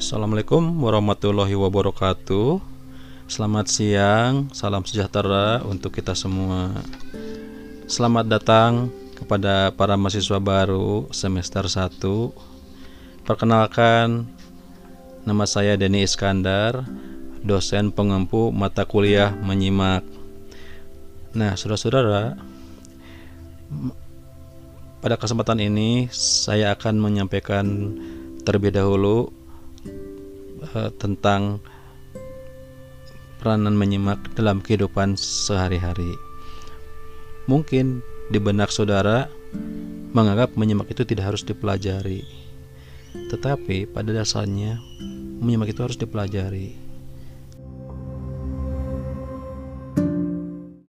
Assalamualaikum warahmatullahi wabarakatuh. Selamat siang, salam sejahtera untuk kita semua. Selamat datang kepada para mahasiswa baru semester 1. Perkenalkan, nama saya Denny Iskandar, dosen pengempu mata kuliah menyimak. Nah, saudara-saudara, pada kesempatan ini saya akan menyampaikan terlebih dahulu uh, tentang peranan menyimak dalam kehidupan sehari-hari. Mungkin di benak saudara menganggap menyimak itu tidak harus dipelajari. Tetapi pada dasarnya menyimak itu harus dipelajari.